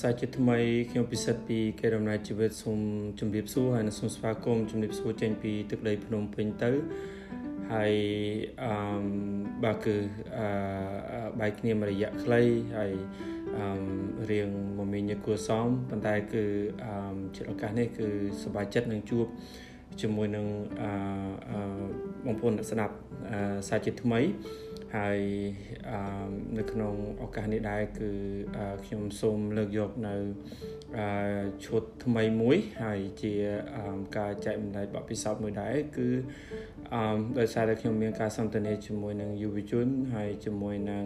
សាជាថ្មីខ្ញុំពិសិដ្ឋពីកេរដំណើរជីវិតសូមជម្រាបសួរហើយនិងសូមស្វាគមន៍ជម្រាបសួរចេញពីទឹកដីភ្នំពេញទៅហើយអឺបាទគឺអឺបាយគ្នាមួយរយៈខ្លីហើយអឺរៀងមមាញឹកគួរសមប៉ុន្តែគឺអឺជាឱកាសនេះគឺសប្បាយចិត្តនឹងជួប ជាមួយនឹងអឺបងប្អូនអ្នកស្ដាប់សាជាថ្មីហើយនៅក្នុងឱកាសនេះដែរគឺខ្ញុំសូមលើកយកនៅឈុតថ្មីមួយហើយជាការចែកម្លែកបទពិសោធន៍មួយដែរគឺ អឺដោយសារតែខ្ញុំមានការសន្ទនាជាមួយនឹងយុវជនហើយជាមួយនឹង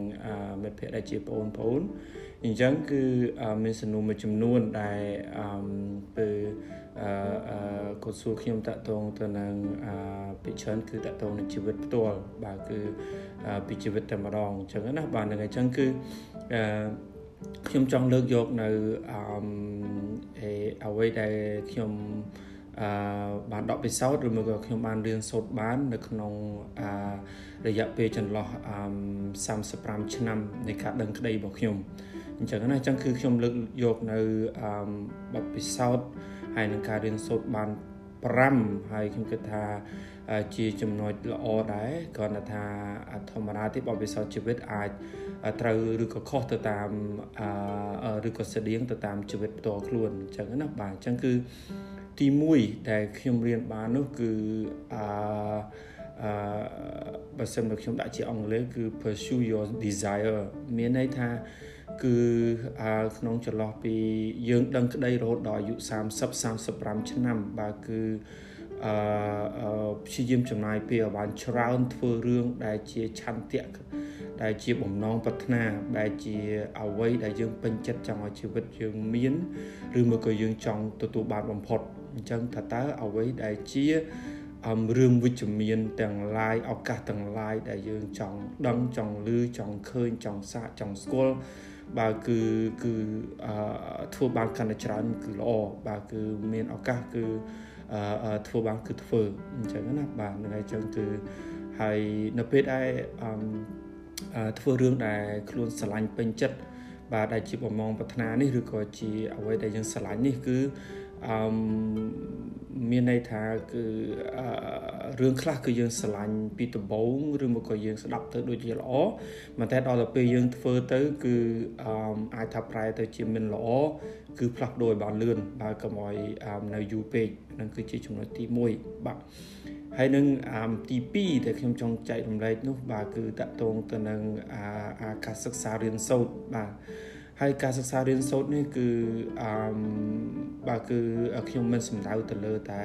មិត្តភ័ក្តិដែលជាបងប្អូនអញ្ចឹងគឺមានសំណួរមួយចំនួនដែលអឺពេលអឺគាត់សួរខ្ញុំតាក់ទងទៅនឹងអឺពីច្រើនគឺតាក់ទងនឹងជីវិតផ្ទាល់បាទគឺពីជីវិតតែម្ដងអញ្ចឹងណាបាទនឹងអញ្ចឹងគឺអឺខ្ញុំចង់លើកយកនៅអឺអ្វីដែលខ្ញុំអឺ បានដកពិសោធន៍ឬមកក៏ខ្ញុំបានរៀនសូត្របាន នៅក្នុងអឺរយៈពេលចន្លោះអឺ35ឆ្នាំនៃការដឹងក្តីរបស់ខ្ញុំអញ្ចឹងណាអញ្ចឹងគឺខ្ញុំលើកយកនៅអឺបទពិសោធន៍ហើយនឹងការរៀនសូត្របាន5ហើយខ្ញុំគិតថាជាចំណុចល្អដែរគ្រាន់តែថាធម្មតាទេបបិសោជីវិតអាចត្រូវឬក៏ខុសទៅតាមឬក៏ស្តៀងទៅតាមជីវិតផ្ទាល់ខ្លួនអញ្ចឹងណាបាទអញ្ចឹងគឺ ទី1ដែលខ្ញុំរៀនបាននោះគឺអឺអឺបើសិនមកខ្ញុំដាក់ជាអង់គ្លេសគឺ pursue your desire មានន័យថាគឺក្នុងចន្លោះពីយើងដឹងក្តីរហូតដល់អាយុ30 35ឆ្នាំបាទគឺអឺព្យាយាមចំណាយពេលឲ្យបានច្រើនធ្វើរឿងដែលជាឆន្ទៈដែលជាបំណងប្រាថ្នាដែលជាអ្វីដែលយើងពេញចិត្តចង់ឲ្យជីវិតយើងមាន ឬមកក៏យើងចង់ទទួលបានបំផុត អញ្ចឹងថាតើអ្វីដែលជាអំរឿងវិជ្ជមានទាំងឡាយឱកាសទាំងឡាយដែលយើងចង់ដឹងចង់ឮចង់ឃើញចង់សាកចង់ស្គាល់បើគឺគឺអឺធ្វើបានកាន់តែច្រើនគឺល្អបើគឺមានឱកាសគឺអឺធ្វើបានគឺធ្វើអញ្ចឹងណាបាទនឹងហើយអញ្ចឹងគឺហើយនៅពេលដែលអឺធ្វើរឿងដែលខ្លួនស្រឡាញ់ពេញចិត្តបាទដែលជាបំងប្រាថ្នានេះឬក៏ជាអ្វីដែលយើងស្រឡាញ់នេះគឺ អឺមានន័យថាគឺរឿងខ្លះគឺយើងស្រឡាញ់ពីដំបូងឬមកក៏យើងស្ដាប់ទៅដូចជាល្អប៉ុន្តែដល់ទៅពេលយើងធ្វើទៅគឺអាចថាប្រែទៅជាមិនល្អគឺផ្លាស់ប្ដូរឲ្យបានលឿនបើកុំឲ្យនៅយូរពេកនឹងគឺជាចំណុចទី1បាទហើយនឹងទី2ដែលខ្ញុំចង់ចែករំលែកនោះបាទគឺតកតងទៅនឹងអាការសិក្សារៀនសូត្របាទ ហើយការសិក្សារៀនសូត្រនេះគឺអឺបាទគឺខ្ញុំមិនសំដៅទៅលើតែ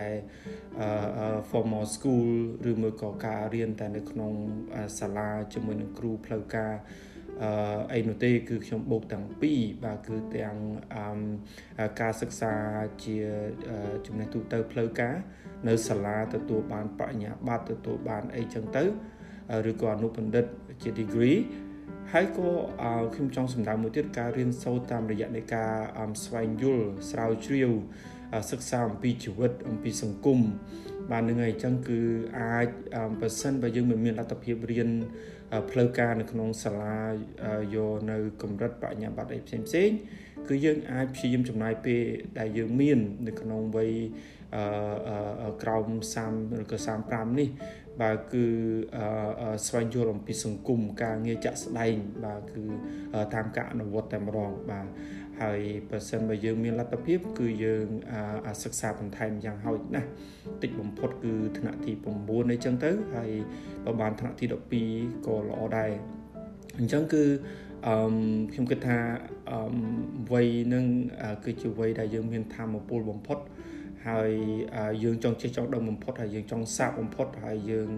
អឺ formal school ឬមួយក៏ការរៀនតែនៅក្នុងសាលាជាមួយនឹងគ្រូផ្លូវការអឺអីនោះទេគឺខ្ញុំបូកទាំងពីរបាទគឺទាំងអឺការសិក្សាជាចំណេះទូទៅផ្លូវការ នៅសាលាទទួលបានបញ្ញាបត្រទទួលបានអីចឹងទៅឬក៏អនុបណ្ឌិតជា degree ហើយក៏ខ្ញុំចង់សម្ដៅមួយទៀតការរៀនសូត្រតាមរយៈនៃការស្វែងយល់ស្រាវជ្រាវសិក្សាអំពីជីវិតអំពីសង្គមបាទនឹងហើយអញ្ចឹងគឺអាចបើសិនបើយើងមិនមានលទ្ធភាពរៀនផ្លូវការនៅក្នុងសាលាយកនៅកម្រិតបញ្ញាបត្រអីផ្សេងផ្សេងគឺយើងអាចព្យាយាមចំណាយពេលដែលយើងមាន នៅក្នុងវ័យអឺក្រោម30ឬក៏35នេះ បាទគឺស្វែងយល់អំពីសង្គមការងារចាក់ស្ដែងបាទគឺតាមការអនុវត្តតែម្ដងបាទហើយបើសិនបើយើងមានលទ្ធភាព គឺយើងសិក្សាបន្ថែមយ៉ាងហោចណាស់តិចបំផុតគឺថ្នាក់ទី9អីចឹងទៅហើយបើបានថ្នាក់ទី12ក៏ល្អដែរអញ្ចឹងគឺអឺខ្ញុំគិតថាអឺវ័យនឹងគឺជាវ័យដែលយើងមានធម៌ពលបំផុត ហើយយើងចង់ចេះចង់ដឹងបំផុតហើយយើងចង់សាកបំផុតហើយយើង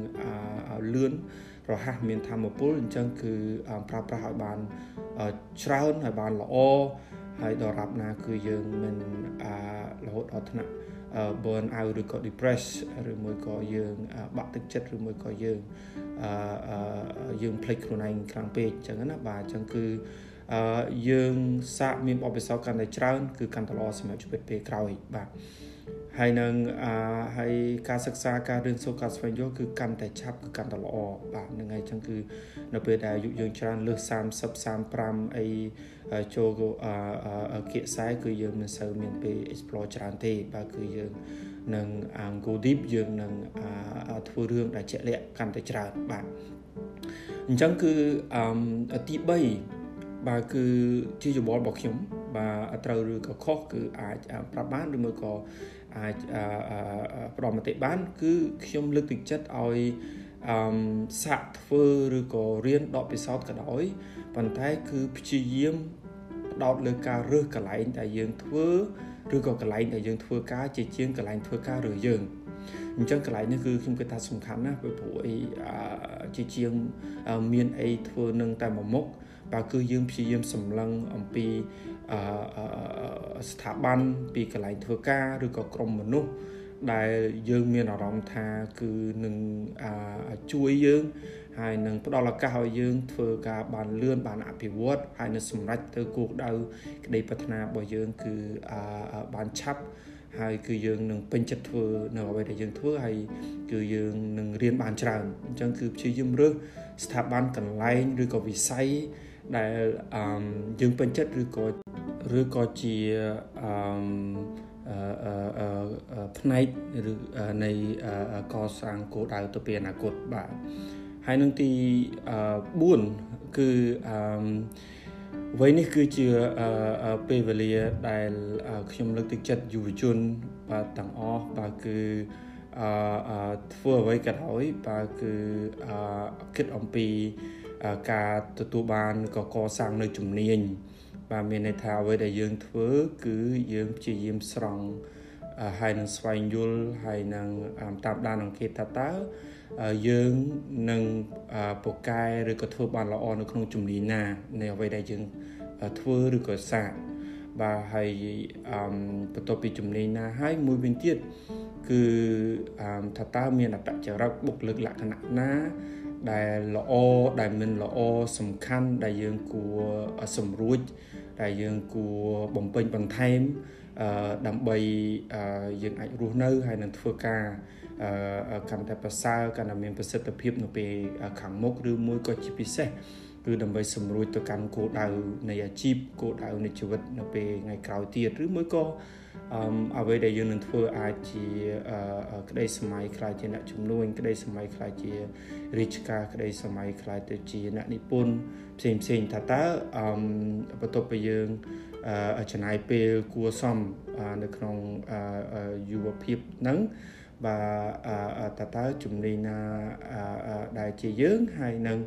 លឿនរហ័សមានធម៌ពលអញ្ចឹងគឺប្រើប្រាស់ឲ្យបានច្រើនហើយបានល្អហើយដល់រាប់ណាគឺយើងមិនរហូតដល់ថ្នាក់ burn out ឬក៏ depress ឬមួយក៏យើងបាក់ទឹកចិត្តឬមួយក៏យើងយើងភ្លេចខ្លួនឯងខ្លាំងពេកអញ្ចឹងណាបាទអញ្ចឹងគឺយើងសាកមានបបិសោកាន់តែច្រើន គឺកាន់តែល្អសម្រាប់ជីវិតពេលក្រោយបាទ ហើយនឹងអឺហើយការសិក្សាការរៀនសូត្រការស្វែងយល់គឺកាន់តែឆាប់គឺកាន់តែល្អបាទហ្នឹងហើយអញ្ចឹងគឺនៅពេលដែលអាយុយើងច្រើនលើស30 35អីចូលអឺគៀកខ្សែគឺយើងមិនសូវមានពេល explore ច្រើនទេបាទគឺយើងនឹង go deep យើងនឹងធ្វើរឿងដែលជាក់លាក់កាន់តែច្រើនបាទអញ្ចឹងគឺអឺទី3បាទគឺជាយោបល់របស់ខ្ញុំបាទត្រូវឬក៏ខុសគឺអាចប្រាប់បានឬមួយក៏ អាចផ្ដល់មតិបាន គឺខ្ញុំលើកទឹកចិត្តឲ្យអឺសាក់ធ្វើឬក៏រៀនដកពិសោធន៍ក៏ដោយប៉ុន្តែគឺព្យាយាមផ្ដោតលើការរើសកន្លែងដែលយើងធ្វើឬក៏កន្លែងដែលយើងធ្វើការជាជាងកន្លែងធ្វើការឬយើងអញ្ចឹងកន្លែងនេះគឺខ្ញុំគិតថាសំខាន់ណាស់ព្រោះអីជាជាងមានអីធ្វើនឹងតែមួយមុខបើគឺយើងព្យាយាមសម្លឹងអំពី ស្ថាប័នពីកន្លែងធ្វើការឬក៏ក្រុមមនុស្សដែលយើងមានអារម្មណ៍ថាគឺនឹងជួយយើងហើយនឹងផ្ដល់ឱកាសឲ្យយើងធ្វើការបានលឿនបានអភិវឌ្ឍហើយនឹងសម្រេចទៅគោលដៅក្តីប្រាថ្នារបស់យើងគឺបានឆាប់ហើយគឺយើងនឹងពេញចិត្តធ្វើនៅអ្វីដែលយើងធ្វើហើយគឺយើងនឹងរៀនបានច្រើនអញ្ចឹងគឺព្យាយាមរើសស្ថាប័នកន្លែងឬក៏វិស័យដែលយើងពេញចិត្តឬក៏ ឬក៏ជាអឺផ្នែកឬនៃកសាងគោលដៅទៅពេលអនាគតបាទហើយនឹងទី4គឺអឺវ័យនេះគឺជាពេលវេលាដែលខ្ញុំលើកទឹកចិត្តយុវជនបាទទាំងអស់បាទគឺអឺធ្វើអ្វីក៏ដោយបាទគឺអឺគិតអំពីការទទួលបានក៏កសាងនៅជំនាញ បាទមានន័យថាអ្វីដែលយើងធ្វើ គឺយើងព្យាយាមស្រង់ហើយនឹងស្វែងយល់ហើយនឹងតាមដានអង្កេតថាតើយើងនឹងពូកែឬក៏ធ្វើបានល្អនៅក្នុងជំនាញណានៃអ្វីដែលយើងធ្វើឬក៏សាកបាទហើយអឺបន្ទាប់ពីជំនាញណាហើយមួយវិញទៀតគឺអឺថាតើមានអត្តចរិតបុគ្គលិកលក្ខណៈណា ដែលល្អដែលមិនល្អសំខាន់ដែលយើងគួរសម្រួចដែលយើងគួរបំពេញបន្ថែមអឺដើម្បីយើងអាចរស់នៅហើយនឹងធ្វើការកាន់តែប្រសើរកាន់តែមានប្រសិទ្ធភាពនៅពេលខាងមុខឬមួយក៏ជាពិសេសគឺដើម្បីសម្រួចទៅកាន់គោលដៅនៃអាជីពគោលដៅនៃជីវិតនៅពេលថ្ងៃក្រោយទៀតឬមួយក៏ អឺអ្វីដែលយើងនឹងធ្វើអាចជាក្តីសម័យខ្លាចជាអ្នកជំនួញក្តីសម័យខ្លាចជារាជការក្តីសម័យខ្លាចទៅជាអ្នកនិពន្ធផ្សេងផ្សេងថាតើអឺបន្ទាប់ពីយើងចំណាយពេលគួសមនៅក្នុងយុវភាពហ្នឹង បាទតើតើជំនាញណាដែលជាយើងហើយនឹង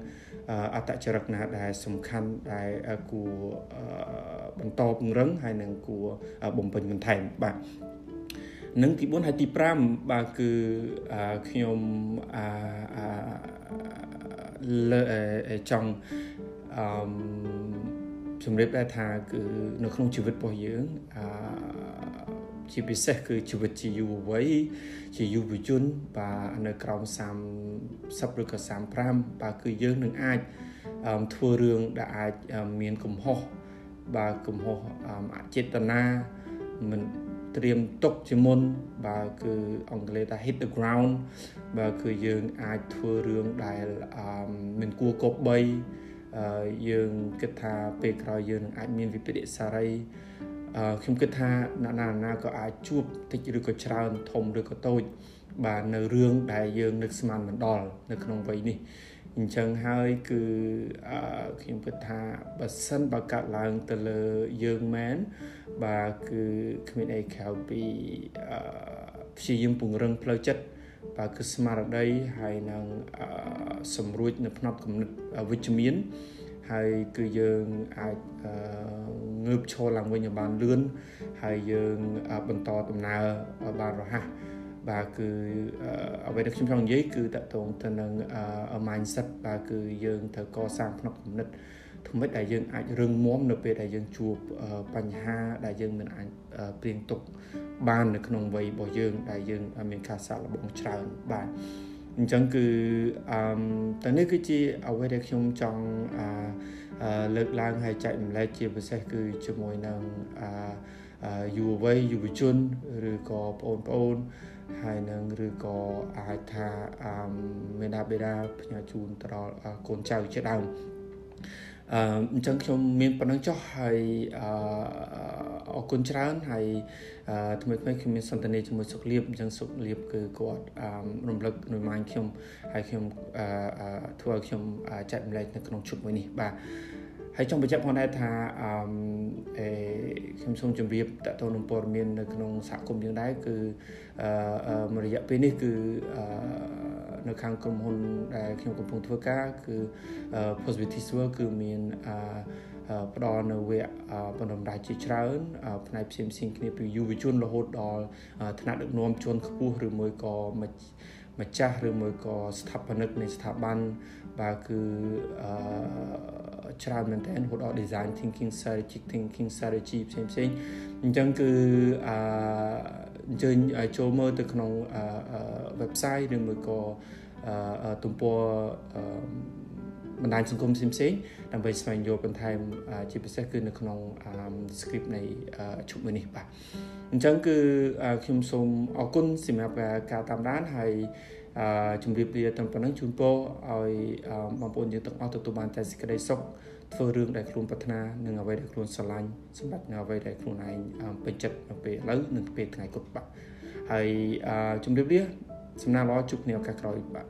អត្តចរិតណាដែលសំខាន់ដែលគួរបន្តពង្រឹងហើយនឹងគួរបំពេញបន្ថែមបាទនឹងទី4ហើយទី5បាទគឺខ្ញុំលើចង់អឺជំរាបដែរថាគឺនៅក្នុងជីវិតរបស់យើងអឺ ជាពិសេសគឺជីវិតជាយុវវ័យជាយុវជនបាទនៅក្រោម30ឬក៏35បាទគឺយើងនឹងអាចធ្វើរឿងដែលអាចមានកំហុសបាទកំហុសអចេតនាមិនត្រៀមទុកជាមុនបាទគឺអង់គ្លេសថា hit the ground បាទគឺយើងអាចធ្វើរឿងដែលមិនគួរគប្បីយើងគិតថាពេលក្រោយយើងនឹងអាចមានវិបត្តិសារី ខ្ញុំគិតថាអ្នកណាណាក៏អាចជួបតិចឬក៏ច្រើនធំឬក៏តូច បាទនៅរឿងដែលយើងនឹកស្មានមិនដល់នៅក្នុងវ័យនេះអញ្ចឹងហើយគឺខ្ញុំគិតថាបើសិនបើកាត់ឡើងទៅលើយើងមែនបាទគឺគ្មានអីក្រៅពីព្យាយាមពង្រឹងផ្លូវចិត្តបាទគឺស្មារតីហើយនឹងសម្រួចនៅផ្នត់គំនិតវិជ្ជមាន ហើយគឺយើងអាចងើបឈរឡើងវិញឲ្យបានលឿនហើយយើងបន្តដំណើរឲ្យបានរហ័សបាទគឺអ្វីដែលខ្ញុំចង់និយាយគឺតកតងទៅនឹង mindset បាទគឺយើងត្រូវកសាងផ្នត់គំនិតថ្មីដែលយើងអាចរឹងមាំនៅពេលដែលយើងជួបបញ្ហាដែលយើងមិនអាចព្រៀងទុកបាននៅក្នុងវ័យរបស់យើងដែលយើងមានការសាកល្បងច្រើនបាទ អញ្ចឹងគឺអឺតើនេះគឺជាអ្វីដែលខ្ញុំចង់អឺលើកឡើងហើយចែកម្លែកជាពិសេសគឺជាមួយនឹងអយុវវ័យយុវជនឬក៏បងប្អូនហើយនឹងឬក៏អាចថាមេដាបេដាផ្ញើជូនទៅដល់កូនចៅជាដើម អឺអញ្ចឹងខ្ញុំមានប៉ុណ្ណឹងចុះហើយអឺអរគុណច្រើនហើយអឺថ្មីថ្មីខ្ញុំមានសន្ទនាជាមួយសុខលៀបអញ្ចឹងសុខលៀបគឺគាត់អឺរំលឹក remind ខ្ញុំហើយខ្ញុំអឺធ្វើឲ្យខ្ញុំចែកម្លែកនៅក្នុងជុតមួយនេះបាទហើយចង់បញ្ជាក់ផងដែរថាអឺអេខ្ញុំសូមជម្រាបតទៅនឹងព័ត៌មាននៅក្នុងសហគមន៍យើងដែរគឺអឺមួយរយៈពេលនេះគឺអឺ នៅខាងក្រុមហ៊ុនដែលខ្ញុំកំពុងធ្វើការគឺ Positivity World គឺមានអឺផ្ដល់នៅវគ្គបណ្ដុំដៃជាច្រើនផ្នែកផ្សេងផ្សេងគ្នាពីយុវជនរហូតដល់ថ្នាក់ដឹកនាំជាន់ខ្ពស់ឬមួយក៏ម្ចាស់ឬមួយក៏ស្ថាបនិកនៃស្ថាប័នបាទគឺអឺច្រើនមែនទែនរហូតដល់ design thinking strategy thinking strategy ផ្សេងផ្សេងអញ្ចឹងគឺអឺ អញ្ជើញចូលមើលទៅក្នុង website ឬមួយក៏ទំព័របណ្ដាញសង្គមផ្សេងផ្សេងដើម្បីស្វែងយល់បន្ថែមជាពិសេសគឺនៅក្នុង script នៃជុំមួយនេះបាទអញ្ចឹងគឺខ្ញុំសូមអរគុណសម្រាប់ការតាមដានហើយអឺជម្រាបលាទាំងប៉ុណ្ណឹងជូនពរឲ្យបងប្អូនយើងទាំងអស់ទទួលបានតែសេចក្តីសុខ ធ្វើរឿងដែលខ្លួនប្រាថ្នានិងអ្វីដែលខ្លួនស្រឡាញ់សម្រាប់នៅអ្វីដែលខ្លួនឯងពេញចិត្តនៅពេលឥឡូវនិងពេលថ្ងៃគត់បាទហើយជម្រាបលាសំណាងល្អជួបគ្នាឱកាសក្រោយបាទ